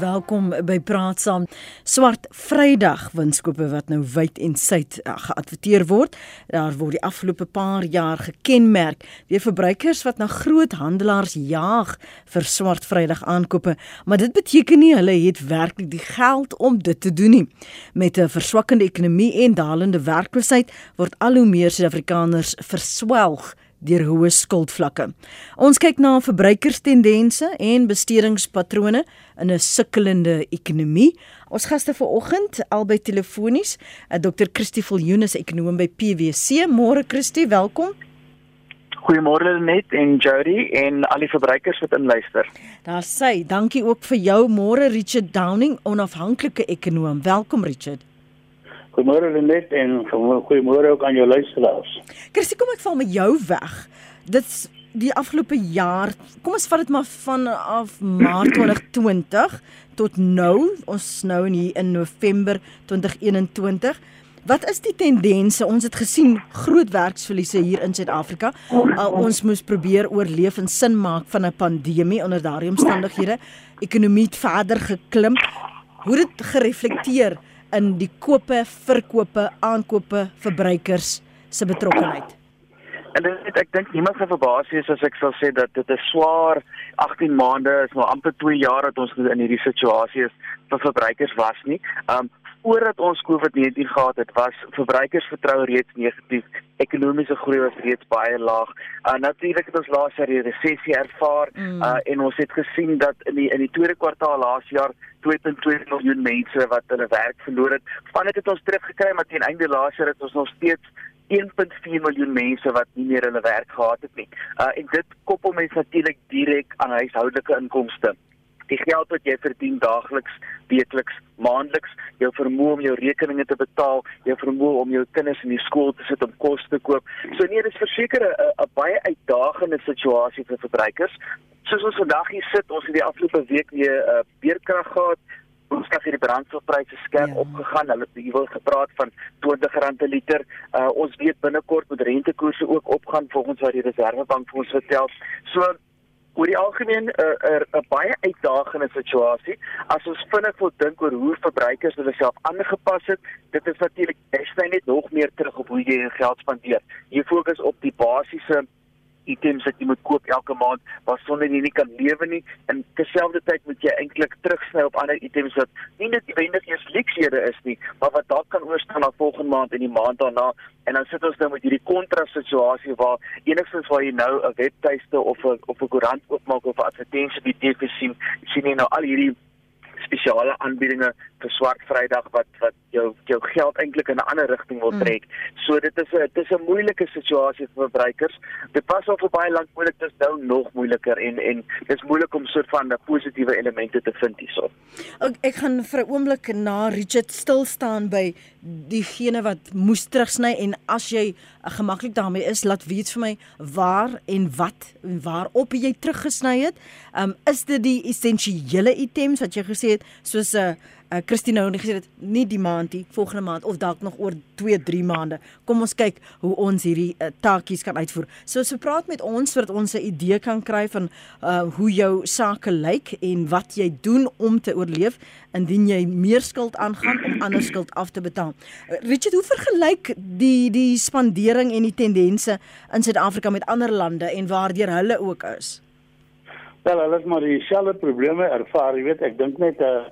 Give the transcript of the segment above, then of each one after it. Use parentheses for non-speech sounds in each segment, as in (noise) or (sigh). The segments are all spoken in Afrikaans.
Welkom by Praat Saam. Swart Vrydag winskope wat nou wyd en suid uh, geadverteer word. Daar word die afgelope paar jaar gekenmerk deur verbruikers wat na groot handelaars jaag vir Swart Vrydag aankope, maar dit beteken nie hulle het werklik die geld om dit te doen nie. Met 'n verswakkende ekonomie en dalende werkloosheid word al hoe meer Suid-Afrikaners verswelg deur hoë skuldvlakke. Ons kyk na verbruikerstendense en bestedingspatrone in 'n sukkelende ekonomie. Ons gaste vanoggend albei telefonies, eh, Dr. Christie Viljoen, ekonom by PwC. Môre Christie, welkom. Goeiemôre net en Jody en al die verbruikers wat inluister. Daar sê, dankie ook vir jou môre Richard Downing, onafhanklike ekonom. Welkom Richard. Goeiemôre Lenet en goeiemôre ook aan jou luisteraars. Kirsty, kom ek val met jou weg. Dit's die afgelope jaar, kom ons vat dit maar van af Maart 2020 tot nou, ons nou in hier in November 2021. Wat is die tendense? Ons het gesien groot werksverliese hier in Suid-Afrika. Ons moes probeer oorleef en sin maak van 'n pandemie onder daardie omstandighede. Ekonomie het verder geklim. Hoe dit gereflekteer in die kope, verkope, aankope, verbruikers se betrokkeheid. En dit ek dink niemand gaan verbaas wees as ek sal sê dat dit 'n swaar 18 maande is, maar amper 2 jaar dat ons in hierdie situasie is vir verbruikers was nie. Um voordat ons COVID-19 gehad het, was verbruikersvertroue reeds negatief. Ekonomiese groei was reeds baie laag. Uh natuurlik het ons laas jaar die resessie ervaar mm. uh en ons het gesien dat in die in die tweede kwartaal laas jaar 2.2 miljoen mense wat hulle werk verloor het. Van dit het ons teruggekry, maar teen einde laas jaar het ons nog steeds 1.4 miljoen mense wat nie meer hulle werk gehad het nie. Uh en dit koppel mens natuurlik direk aan huishoudelike inkomste die geld wat jy verdien daagliks, weekliks, maandeliks, jou vermoë om jou rekeninge te betaal, jou vermoë om jou kinders in die skool te sit om kos te koop. So nee, dis verseker 'n baie uitdagende situasie vir verbruikers. Soos ons vandag hier sit, ons het die afgelope week weer 'n uh, beerkrag gehad. Ons het die brandstofpryse skerp ja. opgegaan. Hulle het hier wel gepraat van R20 per liter. Uh, ons weet binnekort moet rentekoerse ook opgaan volgens wat die Reserwebank vir ons vertel. So oor die algemeen 'n uh, 'n uh, uh, baie uitdagende situasie as ons vinnig wil dink oor hoe verbruikers hulle self aangepas het dit is natuurlik jy net nog meer terug op hoe jy jou geld spandeer. Jy fokus op die basiese items wat jy moet koop elke maand waar sonder jy nie kan lewe nie. En terselfdertyd moet jy eintlik terugsny op ander items wat nie net wendig eers luksede is nie maar wat dalk kan oorstaan na volgende maand en die maand daarna. En dan sit ons nou met hierdie kontrasituasie waar enigstens waar jy nou 'n webtuiste of 'n of 'n koerant oopmaak of 'n advertensie op die TV sien sien jy nou al hierdie spesiale aanbiedinge vir swart Vrydag wat wat jou jou geld eintlik in 'n ander rigting wil mm. trek. Mm. So dit is 'n dit is 'n moeilike situasie vir verbruikers. Dit was al vir baie lank moeilik, dit is nou nog moeiliker en en dit is moeilik om soort van 'n positiewe elemente te vind hierso. Ek, ek gaan vir 'n oomblik na Richard stil staan by diegene wat moes terugsny en as jy gemaklik daarmee is, laat weet vir my waar en wat en waarop jy teruggesny het. Um is dit die essensiële items wat jy gesê het soos 'n uh, uh, Christine nou gesê dit nie die maand nie, volgende maand of dalk nog oor 2, 3 maande. Kom ons kyk hoe ons hierdie uh, taakies kan uitvoer. So so praat met ons sodat ons 'n idee kan kry van uh, hoe jou sake lyk en wat jy doen om te oorleef indien jy meer skuld aangaan om ander skuld af te betaal. Richard, hoe vergelyk die die spandering en die tendense in Suid-Afrika met ander lande en waardeur hulle ook is? Wel, hulle het maar dieselfde probleme ervaar, jy weet, ek dink net 'n uh,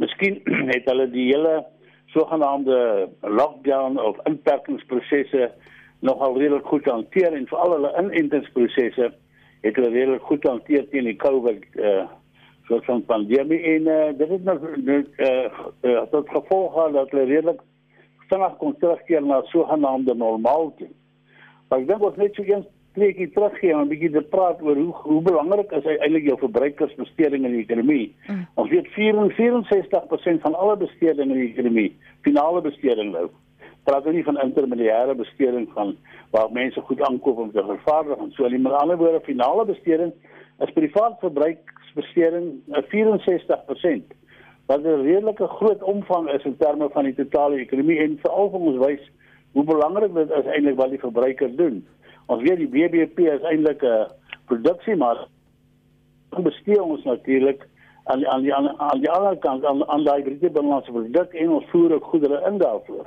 Miskien (clears throat) het hulle die hele sogenaamde lockdown of inperkingsprosesse nogal redelik goed hanteer en veral hulle inentingsprosesse het hulle redelik goed hanteer teen die COVID uh soort van pandemie en uh, dit het nog uh, uh, tot gevolg gehad dat hulle redelik vinnig kon terugkeer na sogenaamde normaalheid. Maar ek dink ons net so eens netjie teruggee en 'n bietjie te praat oor hoe hoe belangrik is eintlik jou verbruikersbesteding in die ekonomie. Mm. Ons weet 64% van alle besteding in die ekonomie, finale besteding nou. Praat nie van intermediêre besteding van waar mense goed aankoop om te vervaardig en so nie, maar aan die ander woorde finale besteding is privaat verbruiksbesteding 64% wat 'n redelike groot omvang is in terme van die totale ekonomie en veral vir ons wys hoe belangrik dit is eintlik wat die verbruiker doen. Ons weet die BBP is eintlik 'n produksie maar bestee ons natuurlik aan aan die aan, aan die ander kant aan aan daai bruto binnelandse produk en ons voer ook goedere in daarvoor.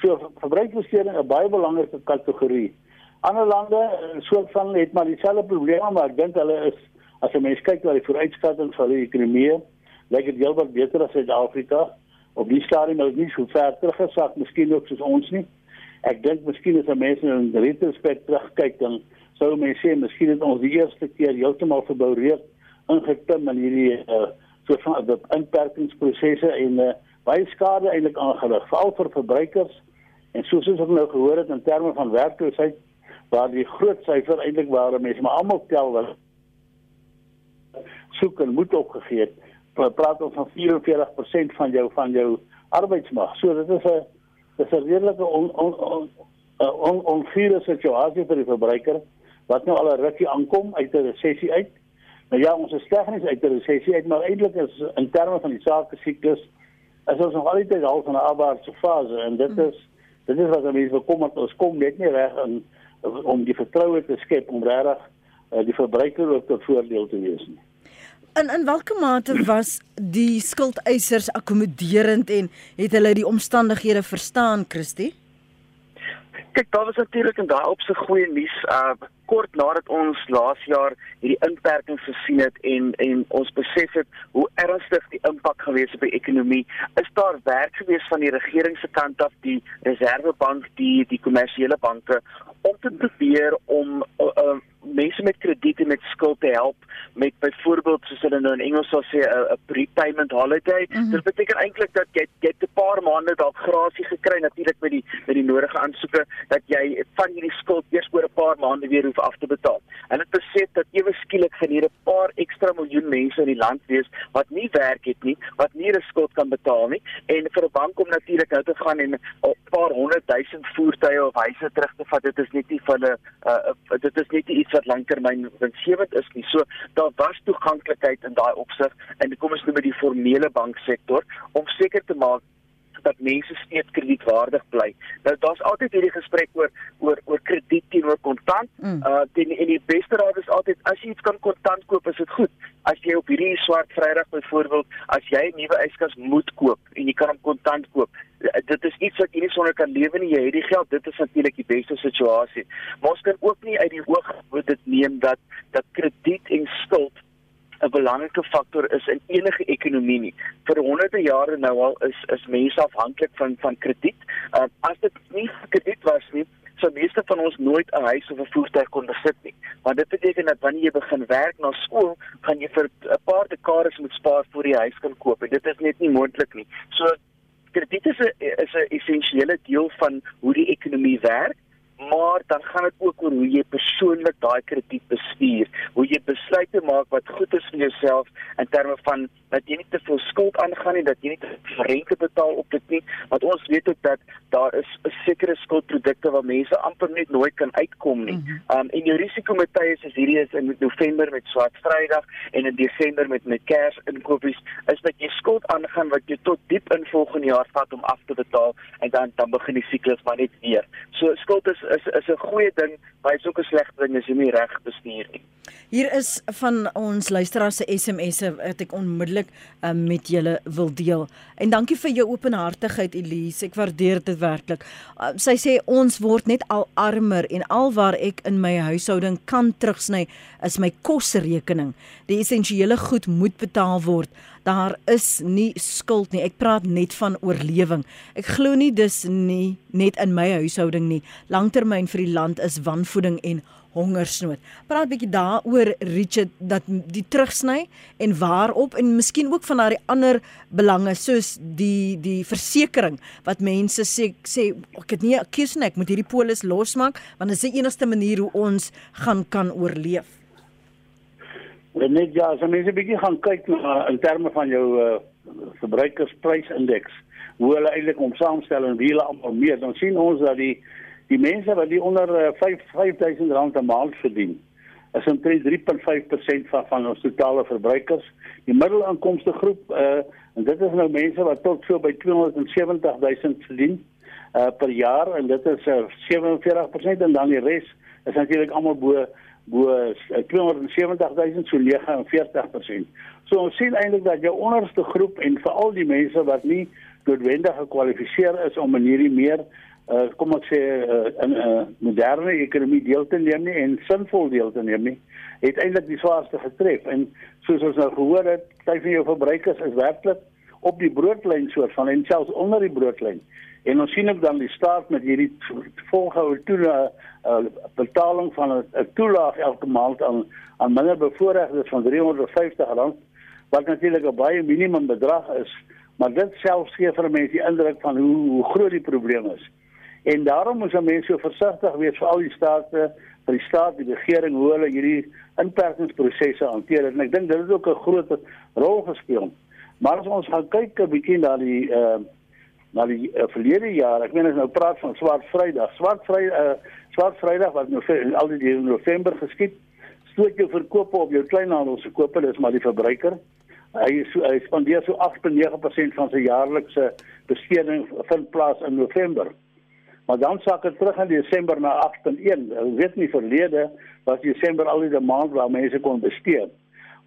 So verbruikersbesteding 'n baie belangrike kategorie. Ander lande eh, soort van het maar dieselfde probleme, maar ek dink hulle is as jy mens kyk na die vooruitskatting van die ekonomie, lyk dit heelwat beter as Suid-Afrika. Op die stadium is nie so ver teruggesak, miskien ook soos ons nie. Ek dink miskien as mense in retrospect terugkyk dan sou mense sê miskien het ons die eerste keer heeltemal verbou reek ingeklim in hierdie uh, soort van die inperkingsprosesse en uh, baie skade eintlik aangerig veral vir verbruikers. En soos ons ook nou gehoor het in terme van werkloosheid waar die groot syfer eintlik waar mense maar almal tel wil soek en moet opgegee het praat ons van 44% van jou van jou arbeidsmag. So dit is 'n dis 'n redelike on on on on onvure situasie vir die verbruiker wat nou al 'n rukkie aankom uit 'n resessie uit Nou ja, ons is tegnies uit 'n resessie uit, maar eintlik is in terme van die sake siklus is ons nog altyd half van 'n afwaartse fase en dit is dit is wat mense bekom het ons kom net nie reg in om die vertroue te skep om regtig uh, die verbruiker ook tot voordeel te wees nie. In in watter mate was die skuldeisers akkommoderend en het hulle die omstandighede verstaan, Christie? Kyk, daar was natuurlik in daai opsig goeie nuus. Uh kort nadat ons laas jaar hierdie inperking gesien het en en ons besef het hoe ernstig die impak gewees het op die ekonomie, is daar werk gewees van die regering se kant af, die Reservebank, die die kommersiële banke om te probeer om uh, uh, mense met krediet en met skuld te help met byvoorbeeld soos hulle nou in Engels sal sê 'n prepayment holiday. Mm -hmm. Dit beteken eintlik dat jy jy 'n paar maande dalk grasie gekry natuurlik met die met die nodige aansoeke dat jy van hierdie skuld eers oor 'n paar maande weer hoef af te betaal. En dit besef dat ewe skielik gaan hier 'n paar ekstra miljoen mense in die land wees wat nie werk het nie, wat nie hulle skuld kan betaal nie en vir 'n bank om natuurlik nou te gaan en 'n paar honderd duisend voertuie of huise terug te vat, dit is net nie van 'n uh, dit is net iets wat lanktermyn winsgewend is nie. So daar was toeganklikheid in daai opsig en kom ons noem dit die formele banksektor om seker te maak dat mense steeds kredietwaardig bly. Nou daar's altyd hierdie gesprek oor oor oor krediet teenoor kontant. Mm. Uh en die beste raad is altyd as jy iets kan kontant koop, is dit goed. As jy op hierdie swart Vrydag byvoorbeeld, as jy 'n nuwe yskas moet koop en jy kan hom kontant koop, dit is iets wat jy nie sonder kan lewe nie. Jy het die geld, dit is natuurlik die beste situasie. Maar ons kan ook nie uit die oog moet dit neem dat dat krediet en skuld 'n belangrike faktor is in enige ekonomie nie. Vir honderde jare nou al is is mense afhanklik van van krediet. Uh, as dit nie krediet was nie, sou meeste van ons nooit 'n huis of 'n voertuig kon besit nie. Want dit beteken dat wanneer jy begin werk na skool, gaan jy vir 'n paar dekades moet spaar voor jy 'n huis kan koop en dit is net nie moontlik nie. So krediet is 'n is 'n essensiële deel van hoe die ekonomie werk maar dan gaan dit ook oor hoe jy persoonlik daai krediet bestuur, hoe jy besluite maak wat goed is vir jouself in terme van dat jy nie te veel skuld aangaan nie, dat jy nie te veel rente betaal op dit nie, want ons weet ook dat daar is 'n sekere skuldprodukte waar mense amper net nooit kan uitkom nie. Mhm. Um en jou risikometye is hierdie is in November met Swart Vrydag en in Desember met met Kers inkopies is dat jy skuld aangaan wat jy tot diep in volgende jaar vat om af te betaal en dan dan begin die siklus maar net weer. So skuld is is is 'n goeie ding, maar is ook 'n slegte ding as jy nie reg bestuur nie. Hier is van ons luisteraars se SMS'e wat ek onmiddellik um, met julle wil deel. En dankie vir jou openhartigheid Elise, ek waardeer dit werklik. Uh, sy sê ons word net al armer en alwaar ek in my huishouding kan terugsny is my kosrekening. Die essensiële goed moet betaal word daar is nie skuld nie. Ek praat net van oorlewing. Ek glo nie dis nie net in my huishouding nie. Langtermyn vir die land is wanvoeding en hongersnood. Praat 'n bietjie daaroor Richard dat die terugsny en waarop en miskien ook van daai ander belange soos die die versekerings wat mense sê sê ek het nie 'n keuse nie, ek moet hierdie polis losmaak want dit is die enigste manier hoe ons gaan kan oorleef. Net ja, as net 'n bietjie gaan kyk na in terme van jou uh, verbruikersprysindeks, hoe hulle eintlik om saamstel en wie hulle almal meer, dan sien ons dat die die mense wat die onder uh, 5 5000 rand 'n maand verdien, is omtrent 3.5% van van ons totale verbruikers. Die middelinkomste groep uh en dit is nou mense wat tot so by 270 000 verdien uh per jaar en dit is uh, 47% en dan die res is natuurlik almal bo bo 270000 so 49%. So ons sien eintlik dat jou onderste groep en veral die mense wat nie noodwendig gekwalifiseer is om in hierdie meer uh, kom ek sê uh, in 'n uh, moderne ekonomie deel te neem nie en sinvol deel te neem nie, het eintlik die swaarste getref. En soos ons nou gehoor het, kyk vir jou verbruikers is werklik op die broodlyn soort van en selfs onder die broodlyn. En ons sien ook dan die staat met hierdie volgehoue toela uh, betaling van 'n toelaag elke maand aan aan minder bevoorregtes van R350 wat natuurlik 'n baie minimum bedrag is, maar dit self gee vir mense die indruk van hoe hoe groot die probleem is. En daarom moet mense so versigtig wees vir al die state, vir die staat, die regering hoe hulle hierdie inperkingsprosesse hanteer. En ek dink dit het ook 'n groot rol gespeel. Maar as ons gaan kyk 'n bietjie na die uh na die uh, verlede jaar, ek meen as nou praat van Swart Vrydag. Swart Vry uh Swart Vrydag wat nou in al die in November geskied, stoot jou verkope op jou kleinhandelskope, dis maar die verbruiker. Hy so, hy spandeer so 8.9% van sy jaarlikse besteding vind plaas in November. Maar dan sak dit terug in Desember na 8.1. Ek weet nie verlede was Desember al die maand waar mense kon bestee.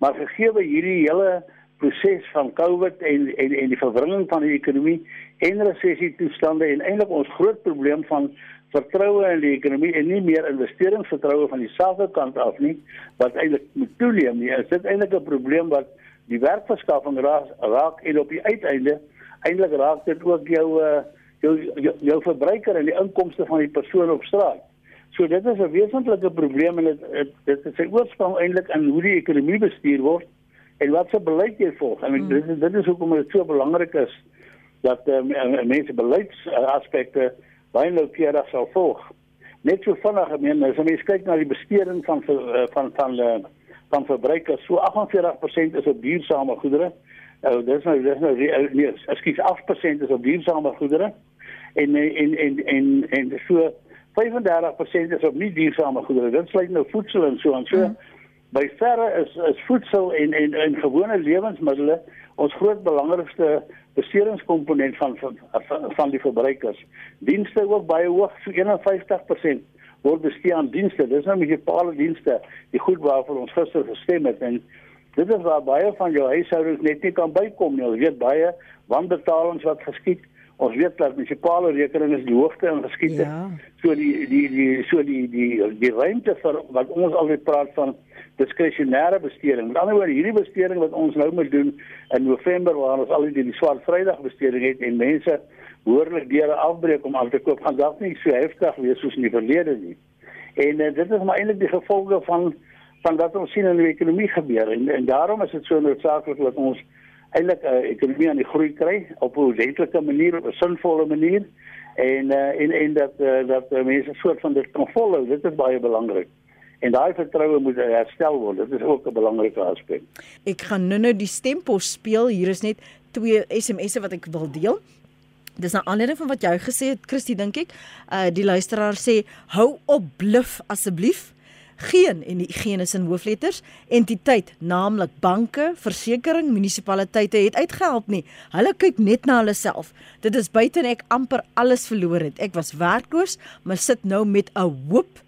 Maar gegee hierdie hele proses van COVID en en en die verwringing van die ekonomie en resessie toestande en eintlik ons groot probleem van vertroue in die ekonomie en nie meer investeringsvertroue van die selfde kant af nie wat eintlik moet toeneem nie. Is dit eintlik 'n probleem wat die werkverskaffing raak, raak en op die uiteinde eintlik raak dit ook jou uh, jou, jou jou verbruiker en die inkomste van die persoon op straat. So dit is 'n wesentlike probleem en dit dit is 'n oorsprong eintlik in hoe die ekonomie bestuur word en wat se beleid jy volg. En mm. dit is dit is hoekom dit so belangrik is dat uh, mense beleidsaspekte baie noukeurig sal volg. Net so vinnig, ek meen, as jy kyk na die besteding van van van van, van verbruikers, so 48% is op duursame goedere. Nou, dis nou dis nou nee, ekskuus 8% is op duursame goedere. En en en en en so 35% is op nie duursame goedere. Dit sluit nou voedsel en so en so. Mm by verre is is voedsel en en en gewone lewensmiddels ons groot belangrikste bestedingskomponent van, van van die verbruikers. Dienste ook baie hoog, so 51% word bestee aan dienste. Dis nou munisipale dienste, die goed waarvoor ons gister gestem het en dit is waar baie van jou huishoudings net nie kan bykom nie. Jy weet baie wanbetalings wat geskied Ons weet dat munisipale rekeninge die hoogte ingeskiet het. Ja. So die die die so die die die ruimte vir wat ons altyd praat van diskresionêre besteding. Met ander woorde, hierdie besteding wat ons nou moet doen in November waar ons al die, die swart Vrydag besteding het en mense behoorlik deure afbreek om aan te koop, gaan dalk nie so heftig wees soos in die verlede nie. En uh, dit is maar eintlik die gevolge van van wat ons sien in die ekonomie gebeur en, en daarom is dit so noodsaaklik dat ons eintlik 'n uh, ekonomie aan die groei kry op 'n ordentlike manier, op 'n sinvolle manier en uh, en en dat uh, dat uh, mense soort van dit kan volhou. Dit is baie belangrik en daai vertroue moet herstel word. Dit is ook 'n belangrike aspek. Ek gaan nou-nou die stempos speel. Hier is net twee SMS'e wat ek wil deel. Dis 'n aanleiding van wat jy gesê het, Christie, dink ek. Uh die luisteraar sê: "Hou op bluf asseblief." Geen en die geen is in hoofletters entiteit, naamlik banke, versekerings, munisipaliteite het uitgehelp nie. Hulle kyk net na hulle self. Dit is buite en ek amper alles verloor het. Ek was werkloos, maar sit nou met 'n hoop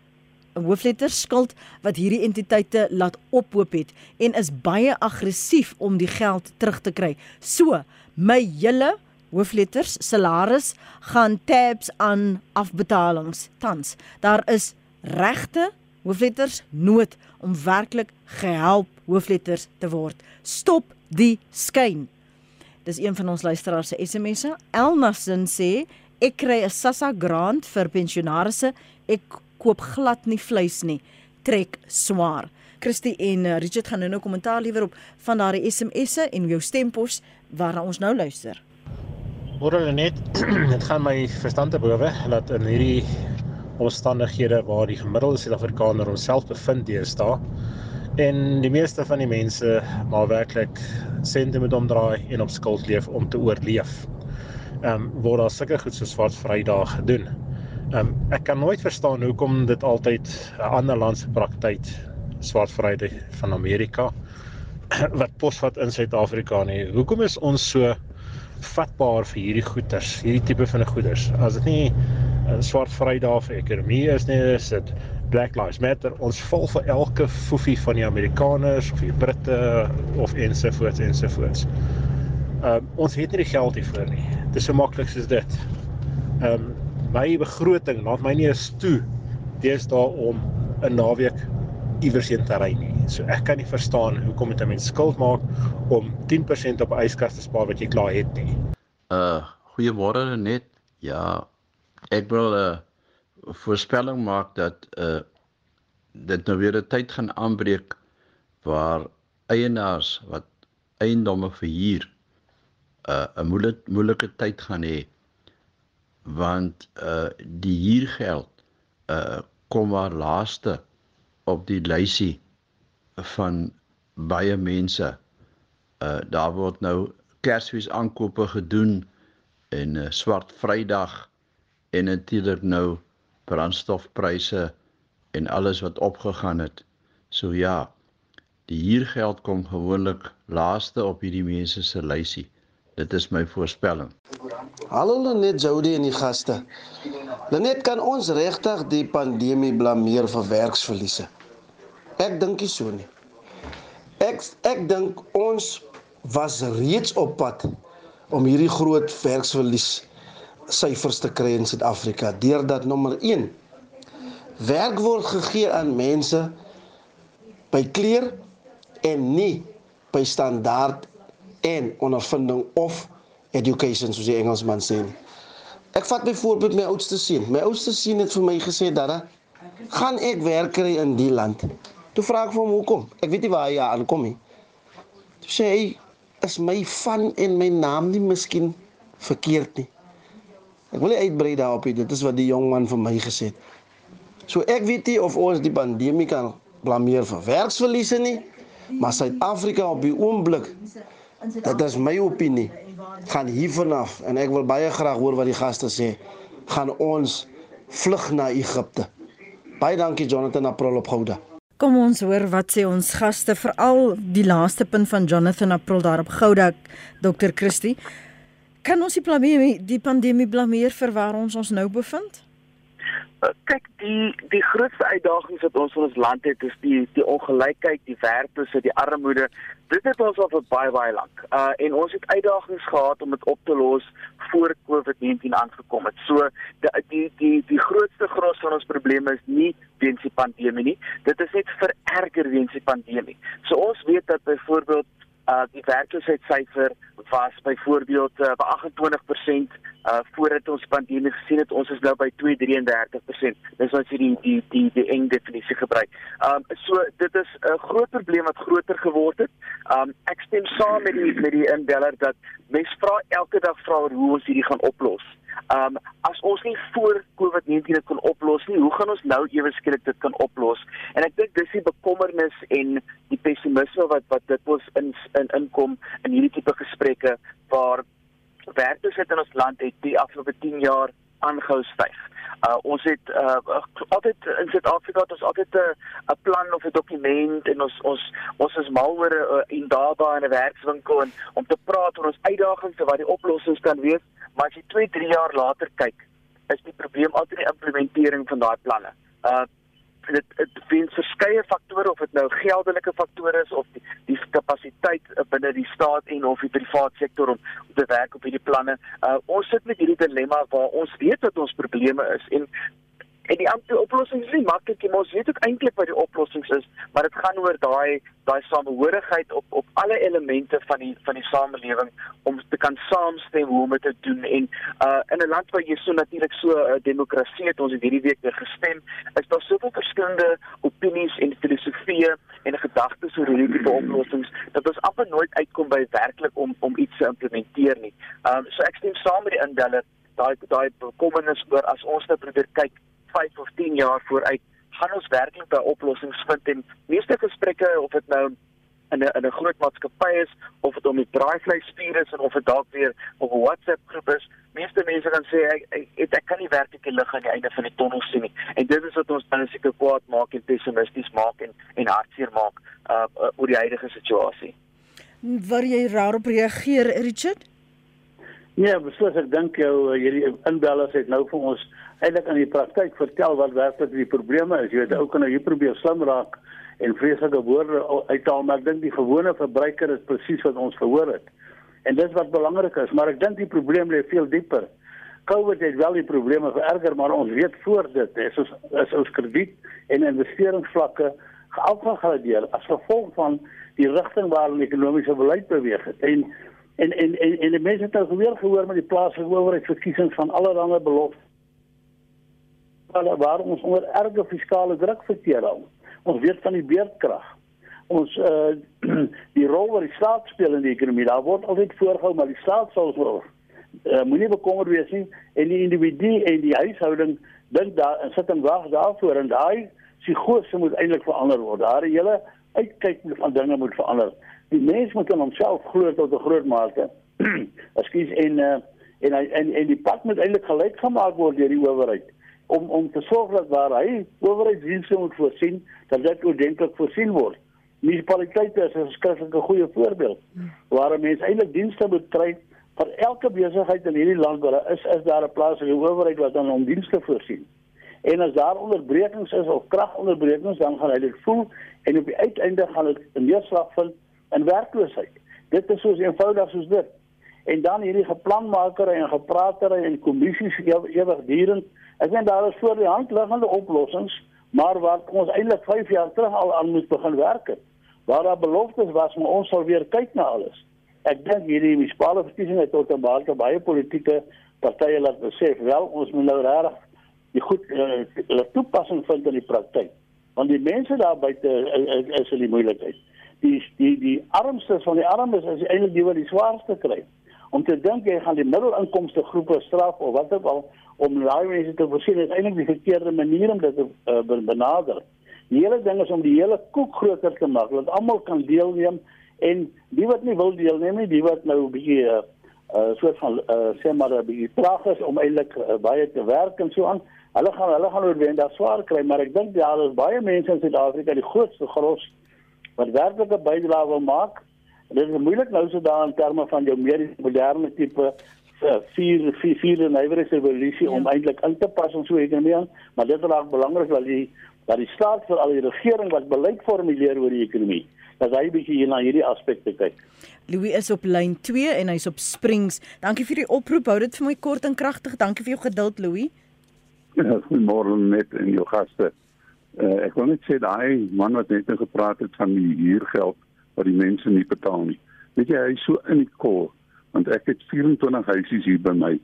hoofletter skuld wat hierdie entiteite laat ophoop het en is baie aggressief om die geld terug te kry. So, my hele hoofletters salaris gaan tabs aan afbetalings tans. Daar is regte hoofletters nood om werklik gehelp hoofletters te word. Stop die skyn. Dis een van ons luisteraars se SMS'e. Elnasin sê ek kry 'n SASSA grant vir pensionaarsse. Ek koop glad nie vleis nie. Trek swaar. Christie en uh, Richard gaan nou nou kommentaar lewer op van daardie SMS'e en jou stempos waarna ons nou luister. Môre net, (clears throat) dit gaan my verstand te bowe dat in hierdie omstandighede waar die gemiddelde Suid-Afrikaner homself bevind deesdae en die meeste van die mense maar werklik sente moet omdraai en op skuld leef om te oorleef. Ehm um, word daar sulke goed soos Swart Vrydag gedoen. Um, ek kan nooit verstaan hoekom dit altyd 'n ander land se praktyk swart vryheid van Amerika (clears throat) wat posvat in Suid-Afrika nie. Hoekom is ons so vatbaar vir hierdie goeders, hierdie tipe van goeders? As dit nie 'n swart vrydag vir ekonomie is nie, is dit Black Lives Matter. Ons val vir elke foefie van die Amerikaners of die Britte of ensovoorts ensovoorts. Um, ons het nie die geld hiervoor nie. Dit is so maklik soos dit. Ehm um, my begroting laat my nie eens toe deesdae om 'n naweek iewers heen te ry nie. So ek kan nie verstaan hoekom dit 'n mens skuld maak om 10% op yskas te spaar wat jy klaar het nie. Uh goeiemôre net. Ja, ek wil 'n uh, voorspelling maak dat uh dit nou weer 'n tyd gaan aanbreek waar eienaars wat eiendomme verhuur uh 'n moeilike moeilike tyd gaan hê want uh die huurgeld uh kom maar laaste op die lysie van baie mense. Uh daar word nou Kersfees aankope gedoen en 'n uh, swart Vrydag en natuurlik nou brandstofpryse en alles wat opgegaan het. So ja, die huurgeld kom gewoonlik laaste op hierdie mense se lysie. Dit is my voorspelling. Hallo net Jody en die gaste. Net kan ons regtig die pandemie blameer vir werksverliese. Ek dink nie so nie. Ek ek dink ons was reeds op pad om hierdie groot werksverlies syfers te kry in Suid-Afrika deurdat nommer 1 werk word gegee aan mense by kleer en nie by standaard en ondervinding of education soos die Engelsman sê. Ek vat byvoorbeeld my oudste seun. My oudste seun het vir my gesê dat gaan ek werk kry in die land. Toe vra ek vir hom hoekom. Ek weet nie waar hy aankom nie. Toe sê hy is my van en my naam nie miskien verkeerd nie. Ek wil uitbrei daarop. Dit is wat die jong man vir my gesê het. So ek weet nie of ons die pandemie kan blameer vir werksverliese nie, maar Suid-Afrika op die oomblik dit is my opinie gaan hier vanaf en ek wil baie graag hoor wat die gaste sê gaan ons vlug na Egipte. Baie dankie Jonathan April op Gouda. Kom ons hoor wat sê ons gaste veral die laaste punt van Jonathan April daar op Gouda Dr. Christie. Kan ons die pandemie die pandemie blameer vir waar ons ons nou bevind? Kyk, die die grootste uitdagings wat ons in ons land het is die die ongelykheid, die werkloosheid, die armoede. Dit het ons al vir baie baie lank. Uh en ons het uitdagings gehad om dit op te los voor COVID-19 aangekom het. So die die die die grootste gros van ons probleme is nie weens die pandemie nie. Dit is net vererger weens die pandemie. So ons weet dat byvoorbeeld uh die werkloosheidssyfer was byvoorbeeld uh, by 28% uh voordat ons pandemie gesien het ons is nou by 233%. Dis wat jy die die die die eng definisie gebruik. Um so dit is 'n groot probleem wat groter geword het. Um ek stem saam met die met die inbeller dat mense vra elke dag vra hoe ons hierdie gaan oplos. Um as ons nie voor COVID-19 dit kon oplos nie, hoe gaan ons nou ewe skielik dit kan oplos? En ek dink dis die bekommernis en die pessimisme wat wat dit ons in in inkom in hierdie tipe gesprekke waar werkloosheid in ons land het die afgelope 10 jaar aangehou styg. Uh ons het uh altyd in Suid-Afrika het ons altyd 'n 'n plan of 'n dokument en ons ons ons is mal oor 'n uh, indaba in 'n werkswinkel en om te praat oor ons uitdagings en wat die oplossings kan wees, maar as jy 2, 3 jaar later kyk, is die probleem altyd die implementering van daai planne. Uh dit dit weens verskeie faktore of dit nou geldelike faktore is of die, die kapasiteit binne die staat en of die private sektor om, om te werk op hierdie planne. Uh ons sit met hierdie dilemma waar ons weet dat ons probleme is en En die amptelike oplossing is nie maklik nie, maar ons weet ook eintlik wat die oplossings is, maar dit gaan oor daai daai samehorigheid op op alle elemente van die van die samelewing om te kan saamstem hoe om dit te doen en uh in 'n land waar jy so natuurlik so 'n uh, demokrasie het ons het hierdie week weer gestem, is daar soveel verskillende opinies en filosofieë en gedagtes oor hierdie tipe oplossings dat ons amper nooit uitkom by werklik om om iets te implementeer nie. Um so ek stem saam met die indeller daai daai bekommernis oor as ons net nou probeer kyk 5 of 10 jaar vooruit gaan ons werklik by oplossings vind en meeste gesprekke of dit nou in 'n in 'n groot maatskappy is of dit om die braaivleisspier is en of dit dalk weer op 'n WhatsApp groep is meeste mense gaan sê ek ek, ek kan nie werklik die lig aan die einde van die tonnel sien nie en dit is wat ons dan seker kwaad maak en pessimisties maak en en hartseer maak uh, uh oor die huidige situasie Waar jy daarop reageer Richard? Ja, beslis ek dink jou hierdie inbellers het nou vir ons eintlik in die praktyk vertel wat werklik die probleme is. Jy weet, kan nou hier probeer slim raak en vreeslike woorde uithaal, maar ek dink die gewone verbruiker is presies wat ons gehoor het. En dis wat belangrik is, maar ek dink die probleem lê veel dieper. COVID het wel die probleme vererger, maar ons weet voor dit is ons is ons krediet en investeringsvlakke geafgradeer as gevolg van die rigting waarin die ekonomiese beleid beweeg het. En en en en, en die mense het nou weer gehoor met die plaaslike owerheidsverkiesings van allerlei beloftes waar ons onder erge fiskale druk verkeer al. Ons weet van die beerdkrag. Ons uh (clears throat) die rol wat die staat speel in die ekonomie, daar word altyd voorgehou maar die staat sal oor uh, moenie bekommerd wees nie en die individu en die huishouding dink daar en sit en wag daarvoor en daai psigose moet eintlik verander word. Daar hele uitkyk van dinge moet verander. Die mens moet in homself glo tot 'n groot mate. (clears throat) Ekskuus en uh, en en en die pad moet eintlik gelyk gemaak word deur die owerheid om om te sorg dat waar hy owerheidsdienste moet voorsien, dat dit ordentlik voorsien word. Munisipaliteite is 'n skrikkelike goeie voorbeeld waar mense eintlik dienste moet kry vir elke besigheid in hierdie land waar is is daar 'n plaas in die owerheid wat dan om dienste voorsien. En as daar onderbrekings is of kragonderbrekings dan gaan hy dit voel en op die uiteinde gaan dit 'n neerslag vind in werkloosheid. Dit is soos eenvoudig soos dit. En dan hierdie geplanmakery en gepraatery en kommissies ewigdurend. Ek dink daar is voor die hand liggende oplossings, maar wat ons eintlik 5 jaar terug al aan moet begin werk het. Waar daar beloftes was, maar ons sal weer kyk na alles. Ek dink hierdie munisipale verkiesing het tot 'n baie baie politieke partye laat besef wel ons moet nou regtig die goed uh, toepassing vind in die praktyk. Want die mense daar buite is, is in die moeilikheid. Die die die armstes van die armes is eintlik die wat die swaarste kry. Om te dink jy gaan die middelinkomste groepe straf of wat ook al om daai mense te voorsien is eintlik die verkeerde manier om dit te uh, benader die hele ding is om die hele koek groter te maak dat almal kan deelneem en die wat nie wil deelneem nie, die wat nou 'n bietjie 'n uh, uh, soort van uh, sê maar 'n bietjie traag is om eintlik uh, baie te werk en so aan, hulle gaan hulle gaan oorwendig swaar kry, maar ek dink daar is baie mense in Suid-Afrika die grootste gros wat werklik 'n bydrae wil maak. Dit is moeilik nou so daar in terme van jou meer moderne tipe uh, vier vier vier nywerhede revolusie ja. om eintlik in te pas ons so ekonomie aan, maar dit is ook belangrik dat die dat die staat vir al die regering wat beleid formuleer oor die ekonomie dat hy bietjie hier na hierdie aspekte kyk. Louis is op lyn 2 en hy's op Springs. Dankie vir die oproep. Hou dit vir my kort en kragtig. Dankie vir jou geduld, Louis. Ja, goeiemôre net en jou gaste. Uh, ek wil net sê daai man wat net gepraat het van die huurgeld wat die mense nie betaal nie. Weet jy, hy is so in die kol want ek het 24 huisies hier by my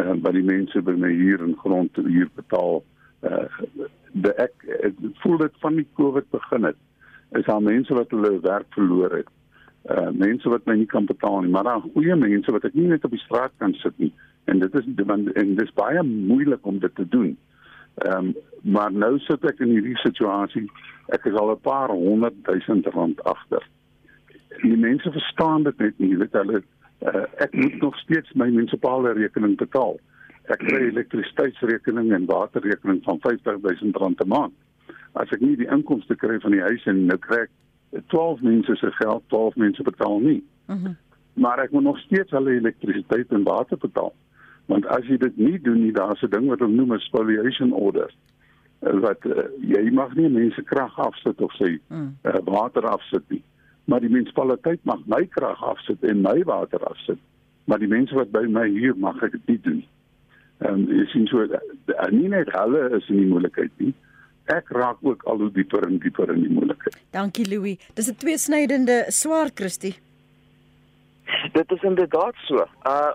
uh, wat die mense by my hier in grond huur betaal. Uh, de ek, ek voel dit van die Covid begin het is daar mense wat hulle werk verloor het. Uh mense wat my nie kan betaal nie, maar daar goeie mense wat ek nie net op die straat kan sit nie. En dit is en dit is baie moeilik om dit te doen. Ehm um, maar nou sit ek in hierdie situasie. Ek is al 'n paar honderd duisend rand agter. Die mense verstaan dit net nie, weet hulle uh, ek moet nog steeds my munisipale rekening betaal. Ek kry elektrisiteitsrekening en waterrekening van 50000 rand 'n maand as ek nie die inkomste kry van die huis en nou kry ek 12 mense se geld, 12 mense betaal nie. Mm maar ek moet nog steeds hulle elektrisiteit en water betaal. Want as jy dit nie doen nie, daar's 'n ding wat hulle noem 'n spoliation order. Eh, wat uh, jy mag nie mense krag afsit of sê mm. uh, water afsit nie. Maar die munisipaliteit mag my krag afsit en my water afsit. Maar die mense wat by my huur mag ek dit nie doen. Ehm um, jy sien so uh, nie net hulle is in die moeilikheid nie ek raak ook al hoe dieper en dieper in die moeilikheid. Dankie Louis. Dis 'n tweesnydende swaar Christie. Dit is inderdaad so. Uh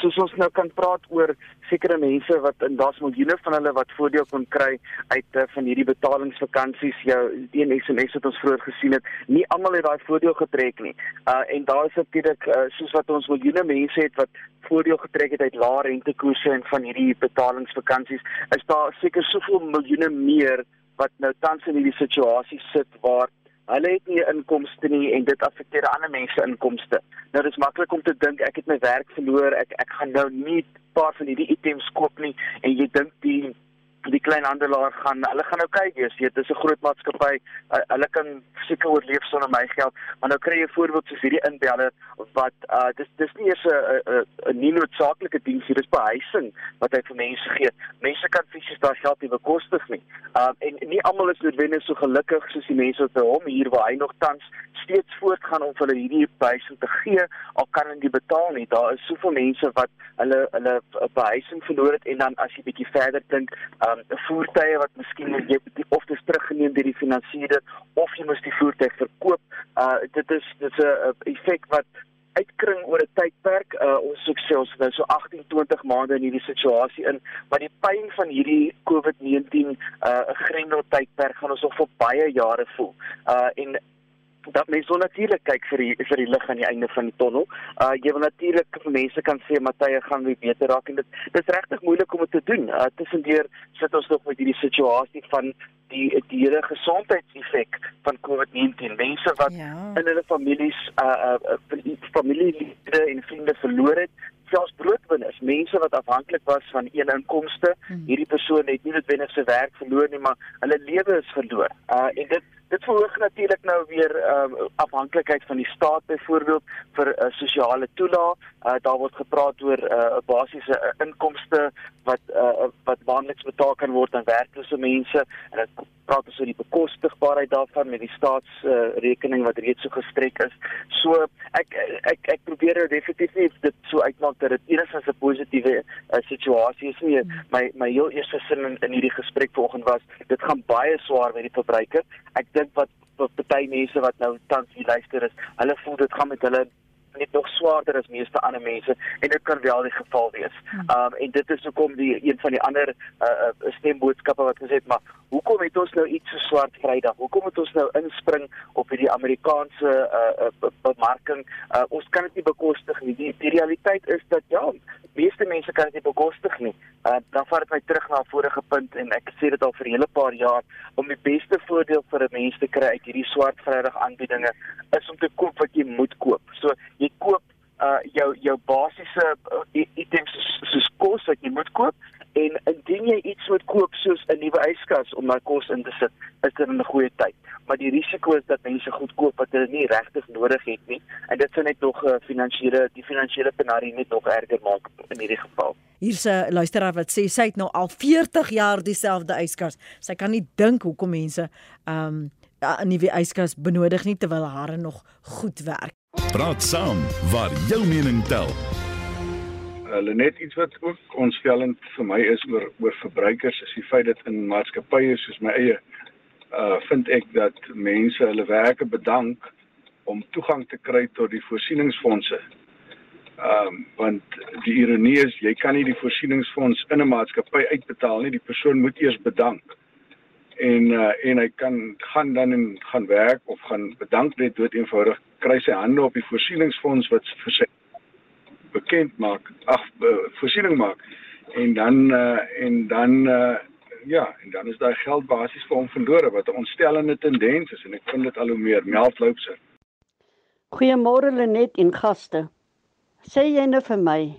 soos ons nou kan praat oor sekere mense wat en daar's miljoene van hulle wat voordeel kon kry uit uh, van hierdie betalingsvakansies, jou een SMS wat ons vroeër gesien het. Nie almal het daai voordeel getrek nie. Uh en daar is natuurlik uh, soos wat ons miljoene mense het wat voordeel getrek het uit lae rentekoerse en van hierdie betalingsvakansies, is daar seker soveel miljoene meer wat nou tans in hierdie situasie sit waar Hulle het nie inkomste nie en dit affekteer ander mense inkomste. Nou dis maklik om te dink ek het my werk verloor, ek ek gaan nou nie 'n paar van hierdie items koop nie en jy dink die die kleinhandelaar gaan hulle gaan nou kyk wees dit is 'n groot maatskappy. Uh, hulle kan seker oorleef sonder my geld maar nou kry jy voorbeeld soos hierdie inbeller wat uh, dis dis nie eers 'n 'n nie noodsaaklike diens hier dis behuising wat hy vir mense gee. Mense kan fisies daar geld nie bekostig nie. Uh, en nie almal is noodwendig so gelukkig soos die mense wat by hom hier waar hy nog tans steeds voortgaan om hulle hierdie behuising te gee al kan hulle nie betaal nie. Daar is soveel mense wat hulle hulle behuising verloor het en dan as jy bietjie verder dink um voertuie wat miskien jy of dis teruggeneem deur die finansiëerder of jy moet die voertuig verkoop. Uh dit is dit is 'n effek wat uitkring oor 'n tydperk. Uh ons sukses ons nou so 18 20 maande in hierdie situasie in, maar die pyn van hierdie COVID-19 uh grendel tydperk gaan ons nog vir baie jare voel. Uh en dat mense so natuurlik kyk vir die vir die lig aan die einde van die tonnel. Uh jy wil natuurlik vir mense kan sê Matthye gaan weer beter raak en dit dis regtig moeilik om dit te doen. Uh tussendeur sit ons nog met hierdie situasie van die die hele gesondheidseffek van COVID-19. Mense wat ja. in hulle families uh uh familielede en vriende verloor het selfs broodwinners, mense wat afhanklik was van een inkomste. Hmm. Hierdie persoon het nie noodwendig sy werk verloor nie, maar hulle lewe is verloor. Uh en dit dit verhoog natuurlik nou weer ehm um, afhanklikheid van die staat byvoorbeeld vir 'n uh, sosiale toelaag. Uh, daar word gepraat oor 'n uh, basiese uh, inkomste wat uh, wat maandeliks betaal kan word aan werklose mense en dit praat ons oor die bekostigbaarheid daarvan met die staatsrekening uh, wat reeds so gestrek is. So ek ek ek probeer nou definitief nie dit so uitmaak dat dit enigstens 'n positiewe uh, situasie is nie. My my heel eerste sin in, in hierdie gesprek vanoggend was dit gaan baie swaar met die verbruiker. Ek dink wat wat baie mense wat nou tans hier luister is, hulle voel dit gaan met hulle net nog swaarder as meeste ander mense en dit kan wel die geval wees. Hmm. Um en dit is hoekom die een van die ander uh, uh stemboodskappe wat gesê het maar hoekom het ons nou iets so swart Vrydag? Hoekom het ons nou inspring op hierdie Amerikaanse uh, uh bemarking? Uh ons kan dit nie bekostig nie. Die, die realiteit is dat ja, meeste mense kan dit nie bekostig nie. Uh dan vat dit my terug na 'n vorige punt en ek sê dit al vir 'n hele paar jaar om die beste voordeel vir 'n mens te kry uit hierdie swart Vrydag aanbiedinge is om te koop wat jy moet koop. So jy koop uh jou jou basiese uh, items soos kos wat jy moet koop en indien jy iets moet koop soos 'n nuwe yskas om daai kos in te sit, is dit 'n goeie tyd. Maar die risiko is dat mense goed koop wat hulle nie regtig nodig het nie en dit sou net nog 'n uh, finansiële die finansiële penarie net nog erger maak in hierdie geval. Hier's 'n luisteraar wat sê sy het nou al 40 jaar dieselfde yskas. Sy kan nie dink hoekom mense ehm um, 'n nuwe yskas benodig nie terwyl hare nog goed werk. Praat saam waar jou mening tel hulle net iets wat ook ontstellend vir my is oor oor verbruikers is die feit dat in maatskappye soos my eie uh vind ek dat mense hulle werke bedank om toegang te kry tot die voorsieningsfondse. Ehm um, want die ironie is jy kan nie die voorsieningsfonds in 'n maatskappy uitbetaal nie, die persoon moet eers bedank. En uh en hy kan gaan dan en gaan werk of gaan bedank net dood eenvoudig kry sy hande op die voorsieningsfonds wat vir sy bekend maak, ag voorsiening maak en dan uh, en dan uh, ja, en dan is daai geld basies vir hom verlore wat 'n ontstellende tendens is en ek vind dit al hoe meer meldloopser. Goeiemôre Lenet en gaste. Sê jy nou vir my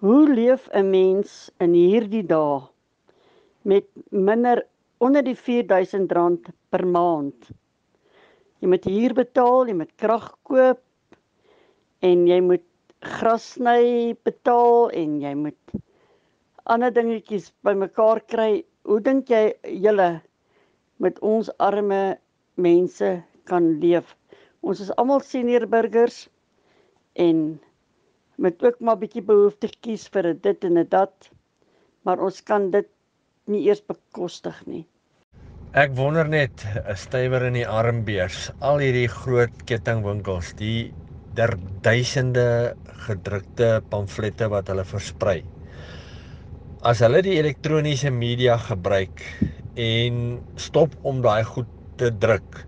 hoe leef 'n mens in hierdie dae met minder onder die R4000 per maand? Jy moet huur betaal, jy moet krag koop en jy moet gras sny betaal en jy moet ander dingetjies bymekaar kry. Hoe dink jy julle met ons arme mense kan leef? Ons is almal senior burgers en met ook maar bietjie behoeftetjies vir dit en dat, maar ons kan dit nie eers bekostig nie. Ek wonder net stywer in die armbeurs, al hierdie groot kettingwinkels, die der duisende gedrukte pamflette wat hulle versprei. As hulle die elektroniese media gebruik en stop om daai goed te druk,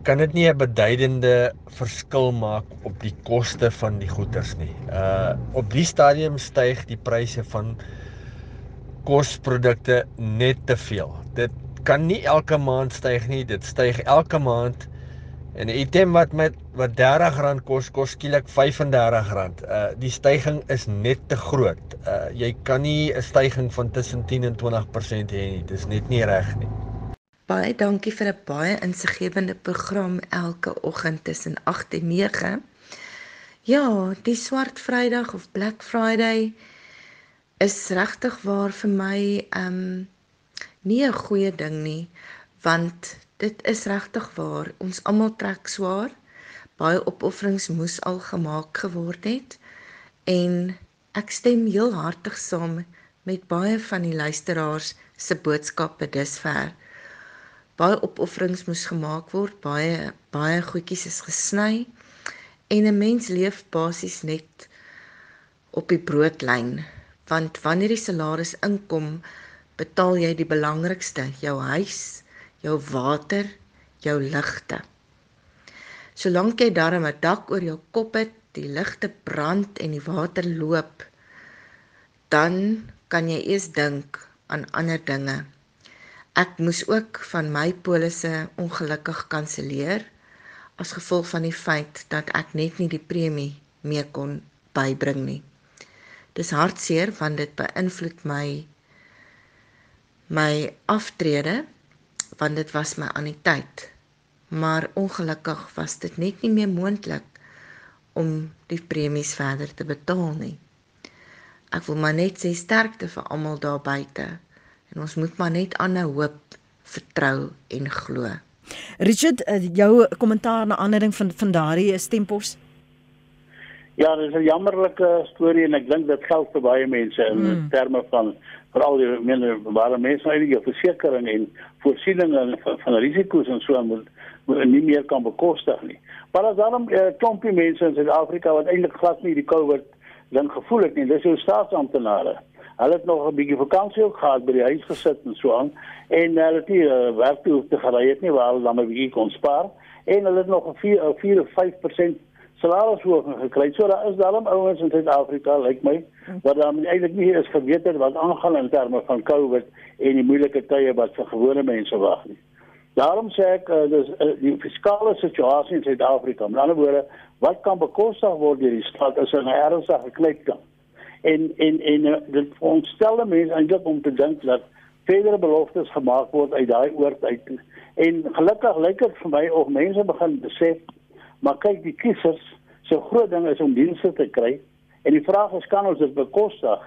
kan dit nie 'n beduidende verskil maak op die koste van die goederes nie. Uh op die stadium styg die pryse van kosprodukte net te veel. Dit kan nie elke maand styg nie, dit styg elke maand. En 'n item wat met wat R30 kos kos skielik R35. Uh die stygings is net te groot. Uh jy kan nie 'n stygings van tussen 10 en 20% hê nie. Dis net nie reg nie. Baie dankie vir 'n baie insiggewende program elke oggend tussen 8 en 9. Ja, die swart Vrydag of Black Friday is regtig waar vir my um nie 'n goeie ding nie, want dit is regtig waar. Ons almal trek swaar baie opofferings moes al gemaak geword het en ek stem heel hartig saam met baie van die luisteraars se boodskappe dusver. Baie opofferings moes gemaak word, baie baie goedjies is gesny en 'n mens leef basies net op die broodlyn want wanneer die salaris inkom, betaal jy die belangrikste, jou huis, jou water, jou ligte. Solank jy darm 'n dak oor jou kop het, die ligte brand en die water loop, dan kan jy eers dink aan ander dinge. Ek moes ook van my polisse ongelukkig kanselleer as gevolg van die feit dat ek net nie die premie mee kon bybring nie. Dis hartseer want dit beïnvloed my my aftrede want dit was my aan die tyd maar ongelukkig was dit net nie meer moontlik om die premies verder te betaal nie. Ek wil maar net sê sterkte vir almal daar buite en ons moet maar net aanhou hoop, vertrou en glo. Richard, eh, jou kommentaar na aanleiding van van daardie stempos? Ja, dit is 'n jammerlike storie en ek dink dit geld vir baie mense in hmm. terme van veral die minder baie mense uit die versekerings en voorsiening van, van risiko's en so moet nie meer kan bekostig nie. Maar as daarom 'n uh, eh, klompie mense in Suid-Afrika wat eintlik glad nie die COVID ding gevoel het nie, dis jou staatsamptenare. Hulle het nog 'n bietjie vakansie ook gehad by die huis gesit en so aan en hulle het nie uh, werk toe te gery het nie waar hulle dan 'n bietjie kon spaar en hulle het nog 'n 4 of 4 of 5% salarisverhoging gekry. So daar is daarom ouens in Suid-Afrika, lyk like my, wat dan eintlik nie eens geweet het wat aangaan in terme van COVID en die moeilike tye wat vir gewone mense wag nie. Daarom sê ek uh, dis uh, die fiskale situasie in Suid-Afrika. Met ander woorde, wat kan bekostig word deur die staat as 'n ernstige kleipkant? En en en uh, dit ontstel mense eintlik om te dink dat verdere beloftes gemaak word uit daai oort uit. En gelukkig lyk dit vir my of mense begin besef, maar kyk die kiesers, so groot ding is om dienste te kry. En die vraag is kan ons dit bekostig?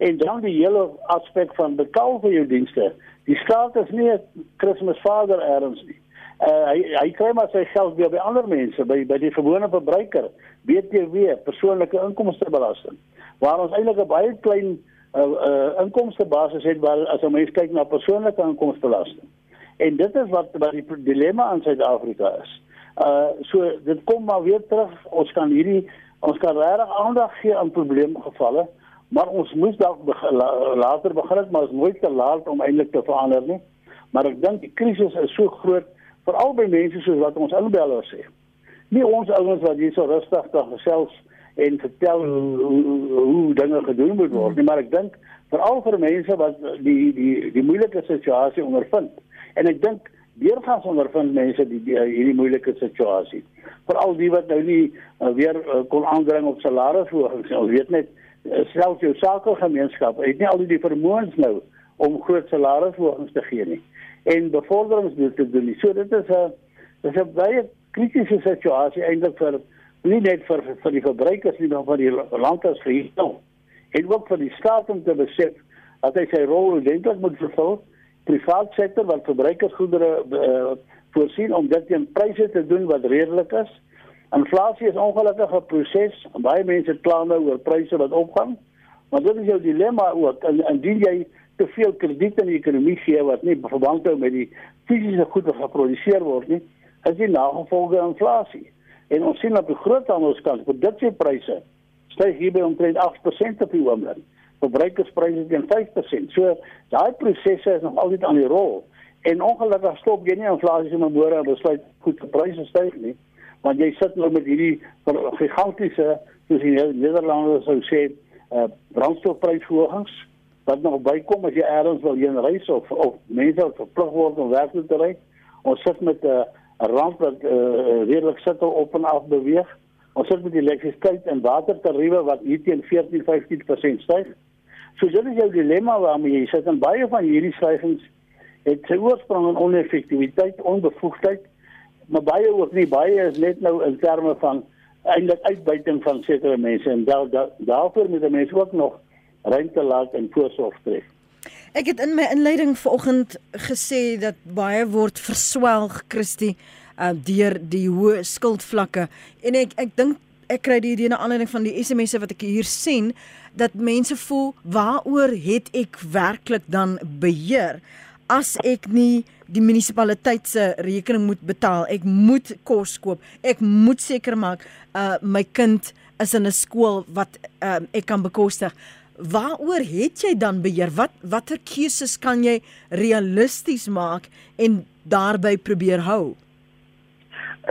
En dan die hele aspek van betaal vir jou dienste. Die staat is nie 'n Kersvader erns nie. Uh, hy hy kry maar sy geld weer by ander mense, by by die gewone verbruiker, BTW, persoonlike inkomstebelasting. Waar ons eintlik 'n baie klein uh, uh inkomstebasis het waar as ons mens kyk na persoonlike inkomstebelasting. En dit is wat wat die dilemma in Suid-Afrika is. Uh so dit kom maar weer terug. Ons kan hierdie ons kan regtig aandag gee aan probleemgevalle maar ons moes dalk begin, later begin het maar is nooit te laat om eintlik te verander nie. Maar ek dink die krisis is so groot vir albei mense soos wat ons inbellers sê. Nie ons ouens wat hier so rustig dan gesels en vertel hoe, hoe, hoe dinge gedoen moet word nie maar ek dink veral vir mense wat die die die moeilike situasie ondervind. En ek dink deurgangs ondervind mense die, die hierdie moeilike situasie veral die wat nou nie uh, weer uh, kon aandring op salarisverhogings ons weet net Eh, selfs jou sakegemeenskap het nie al die vermoëns nou om groot salarisverhogings te gee nie en bevorderings te doen nie. So dit is 'n dis 'n baie kritiese situasie eintlik vir nie net vir vir die verbruikers nie, maar vir die land as geheel. En ook vir die staat om te besef dat hy sy rol eintlik moet vervul, privaat sektor wat verbruikersgoedere uh, voorsien om dit teen pryse te doen wat redelik is Inflasie is ongelukkig 'n proses. Baie mense kla nou oor pryse wat opgaan. Maar dit is jou dilemma ook. En indien jy te veel krediet in die ekonomie gee wat nie verband hou met die fisiese goed wat geproduseer word nie, is die nagevolge inflasie. En ons sien op die groothandelskant produksiepryse styg hier by omtrent 8% op die oomblik. Verbruikerspryse teen 5%. So daai prosesse is nog altyd aan die rol. En ongelukkig stop jy nie inflasie sommer môre en besluit goed, die pryse styg nie want jy sit nou met hierdie gigantiese soos die Nederlanders sou sê uh, brandstofprysverhogings wat nog bykom as jy eers wil heen reis of of mense wat verplig word om werk te ry ons sit met 'n uh, rand wat uh, redelik sit op en af beweeg. Ons sit met die elektrisiteit en watertariewe wat hier teen 14-15% styg. So dit is jou dilemma waarmee jy sit en baie van hierdie stygings het sy oorsprong in oneffektiwiteit, onbevoegdheid, maar baie ook nie baie is net nou in terme van eintlik uitbuiting van sekere mense en daar da, daarvoor moet die mense ook nog ruimte laat en voorsorg tref. Ek het in my inleiding vanoggend gesê dat baie word verswelg Christie uh, deur die hoë skuldvlakke en ek ek dink ek kry die idee na aanleiding van die SMS'e wat ek hier sien dat mense voel waaroor het ek werklik dan beheer as ek nie die munisipaliteit se rekening moet betaal. Ek moet kos koop. Ek moet seker maak uh my kind is in 'n skool wat uh, ek kan bekostig. Waaroor het jy dan beheer? Wat watter keuses kan jy realisties maak en daarbey probeer hou?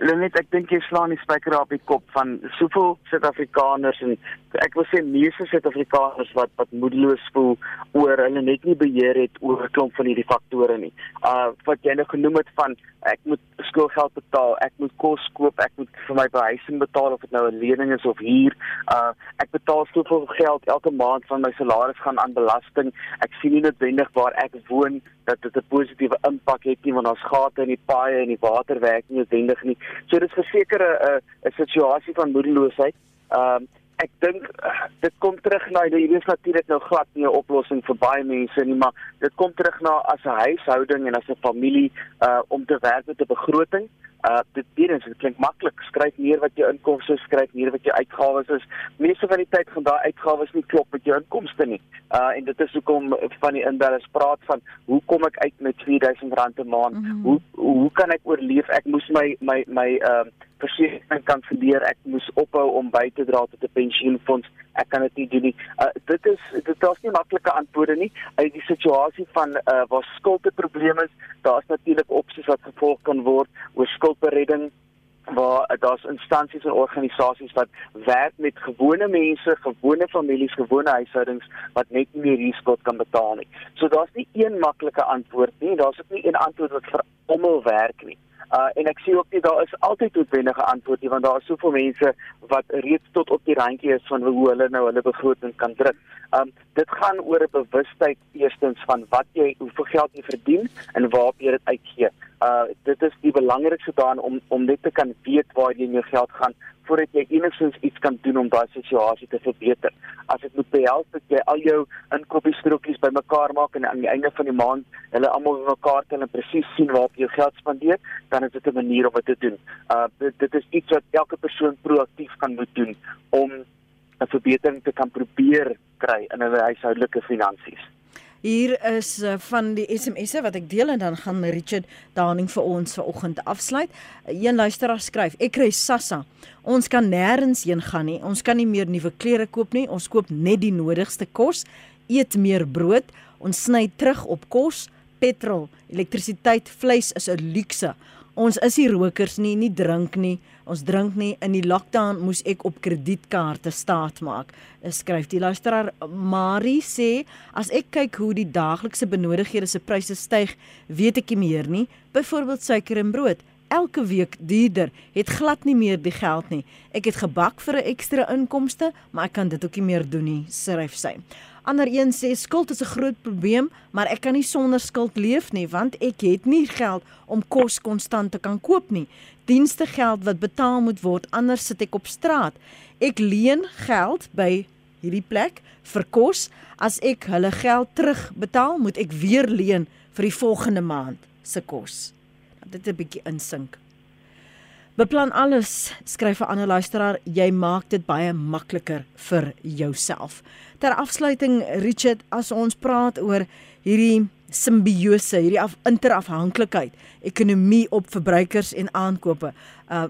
Lenet, ek dink jy slaan die spyker op die kop van soveel Suid-Afrikaners en ek wil sê meeste Suid-Afrikaners wat wat moedeloos voel oor hulle net nie beheer het oor 'n klomp van hierdie faktore nie. Uh wat jy nou genoem het van ek moet skoolgeld betaal, ek moet kos koop, ek moet vir my behuising betaal of dit nou 'n lening is of huur. Uh ek betaal soveel geld elke maand van my salaris gaan aan belasting. Ek sien nie noodwendig waar ek woon dat dit 'n positiewe impak het nie want daar's gate in die paaie en die water werk nie noodwendig nie. So dit is verseker 'n 'n situasie van moedeloosheid. Ehm um, ek dink uh, dit kom terug na die hierdie is natuurlik nou glad nie 'n oplossing vir baie mense nie, maar dit kom terug na as 'n huishouding en as 'n familie uh om te werk met 'n begroting. Uh dit weer dit klink maklik. Skryf neer wat jou inkomste is, skryf neer wat jou uitgawes is. Meeste van die tyd gaan daai uitgawes nie klop met jou inkomste nie. Uh en dit is hoekom van die inbellers praat van hoe kom ek uit met R2000 'n maand? Mm -hmm. Hoe hoe kan ek oorleef? Ek moes my my my uh versekerings kan verleer. Ek moes ophou om by te dra tot 'n pensioenfonds. Ek kan dit nie doen nie. Uh, dit is dit is nie maklike antwoorde nie. Uit die situasie van uh, waar skuld 'n probleem is, daar's natuurlik opsies wat gevolg kan word oor skuldberedding waar uh, daar's instansies en organisasies wat werk met gewone mense, gewone families, gewone huishoudings wat net nie meer hier skuld kan betaal nie. So daar's nie een maklike antwoord nie. Daar's ook nie een antwoord wat vir almal werk nie. Uh en ek sien ook nie daar is altyd noodwendige antwoorde want daar is soveel mense wat reeds tot op die randjie is van hoe hulle nou hulle begroting kan druk. Um dit gaan oor 'n bewustheid eerstens van wat jy hoeveel geld jy verdien en waar jy dit uitgee. Uh dit is die belangrikste daan om om net te kan weet waar jy jou geld gaan voordat jy enigstens iets kan doen om daai situasie te verbeter. As dit moet behels dat jy al jou inkopiestrokkies bymekaar maak en aan die einde van die maand hulle almal bymekaar tel en presies sien waar jy geld spandeer, dan is dit 'n manier om dit te doen. Uh dit, dit is iets wat elke persoon proaktief kan moet doen om 'n verbetering te kan probeer kry in hulle huishoudelike finansies. Hier is uh, van die SMS'e wat ek deel en dan gaan Richard Daning vir ons vanoggend afsluit. Een luisteraar skryf: "Ek kry Sassa. Ons kan nêrens heen gaan nie. Ons kan nie meer nuwe klere koop nie. Ons koop net die nodigste kos, eet meer brood, ons sny terug op kos, petrol, elektrisiteit, vleis is 'n luukse. Ons is nie rokers nie, nie drink nie. Ons drink nie. In die lockdown moes ek op kredietkaarte staat maak. Skryf die luisteraar Marie sê as ek kyk hoe die daaglikse benodighede se pryse styg, weet ek nie meer nie. Byvoorbeeld suiker en brood elke week duurder, het glad nie meer die geld nie. Ek het gebak vir 'n ekstra inkomste, maar ek kan dit ook nie meer doen nie, skryf sy. Ander een sê skuld is 'n groot probleem, maar ek kan nie sonder skuld leef nie want ek het nie geld om kos konstant te kan koop nie. Dienste geld wat betaal moet word, anders sit ek op straat. Ek leen geld by hierdie plek vir kos. As ek hulle geld terugbetaal, moet ek weer leen vir die volgende maand se kos. Dit 'n bietjie insink. Beplan alles, skryf 'n ander luisteraar, jy maak dit baie makliker vir jouself ter afsluiting Richard as ons praat oor hierdie simbiose, hierdie af, interafhanklikheid, ekonomie op verbruikers en aankope. Uh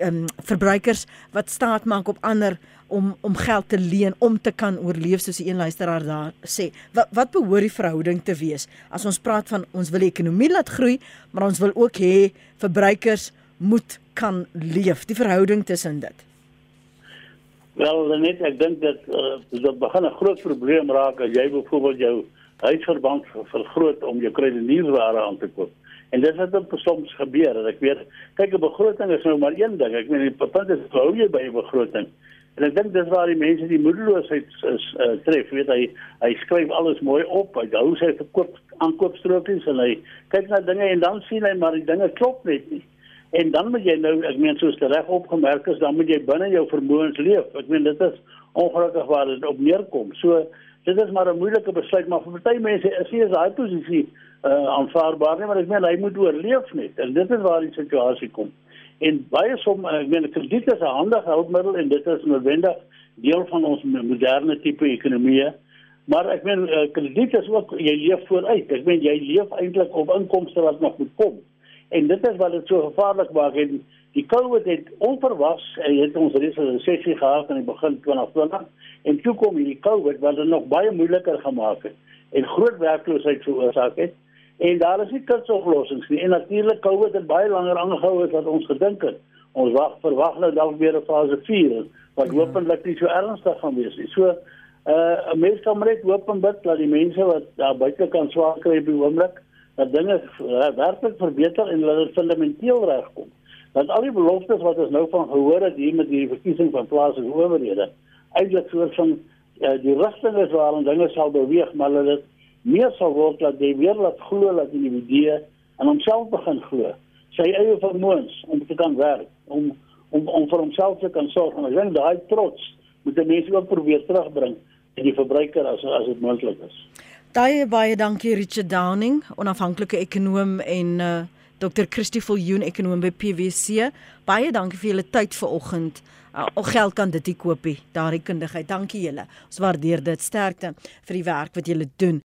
um, verbruikers wat staat maak op ander om om geld te leen om te kan oorleef soos die een luisteraar daar sê. Wat wat behoort die verhouding te wees? As ons praat van ons wil die ekonomie laat groei, maar ons wil ook hê verbruikers moet kan leef. Die verhouding tussen dit. Wel, net ek dink dat uh, dit begin 'n groot probleem raak as jy byvoorbeeld jou huisverband vergroot om jou kredieniersware aan te koop. En dit het ook soms gebeur. En ek weet, kyk 'n begroting is nou maar een ding. Ek meen die punt is hoe jy by 'n begroting. En ek dink dis waar die mense die moedeloosheid is uh, tref. Weet hy hy skryf alles mooi op. Hy hou sy verkoop aankoopstrokies en hy kyk na dinge en dan sien hy maar die dinge klop net nie. En dan moet jy nou, ek meen soos reg opgemerk is, dan moet jy binne jou vermoëns leef. Ek meen dit is ongelukkig waar dit op neerkom. So dit is maar 'n moeilike besluit, maar vir baie mense is hier daai posisie uh aanvaarbaar nie, maar ek meen hy moet oorleef net. En dit is waar die situasie kom. En baie som ek meen krediet is 'n handige hulpmiddel en dit is noodwendig deel van ons moderne tipe ekonomie. Maar ek meen uh, krediet is ook jy leef vooruit. Ek meen jy leef eintlik op inkomste wat nog moet kom. En dit is wat dit so gevaarlik maak en die COVID het onverwags en het ons reeds 'n resessie gehad aan die begin 2020 en toe kom hierdie COVID wat dit nog baie moeiliker gemaak het en groot werkloosheid veroorsaak het. En daar is nie kunsoplossings nie. En natuurlik COVID het baie langer aangehou as wat ons gedink het. Ons wag verwag nou dalk weer 'n fase 4 wat ja. hopelik nie so ernstig gaan wees nie. So uh mense kan net hoop en bid dat die mense wat daar buite kan swaar kry op die oomblik dat dinge uh, werklik verbeter en dat dit fundamenteel regkom. Dat al die beloftes wat ons nou van gehoor het hier met die verkiesing van plaaslike owerhede eintlik soort van uh, die rigting is waarin dinge sal beweeg, maar dat dit meer sal word dat jy weer laat glo dat die individu aan homself begin glo. Sy eie vermoëns om te kan werk, om om om vir homself te kan sorg en dink daai trots moet mense ook probeer terugbring in die verbruiker as as dit moontlik is. Baie baie dankie Richard Downing, onafhanklike ekonom en uh, Dr. Christie Viljoen, ekonom by PwC. Baie dankie vir julle tyd vanoggend. Uh, al geld kan dit nie koop nie, daardie kundigheid. Dankie julle. Ons waardeer dit sterkte vir die werk wat julle doen.